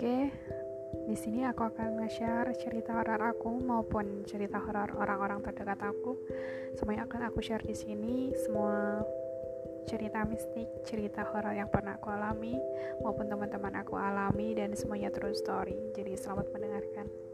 Oke, di sini aku akan nge-share cerita horor aku maupun cerita horor orang-orang terdekat aku. Semuanya akan aku share di sini. Semua cerita mistik, cerita horor yang pernah aku alami maupun teman-teman aku alami dan semuanya true story. Jadi selamat mendengarkan.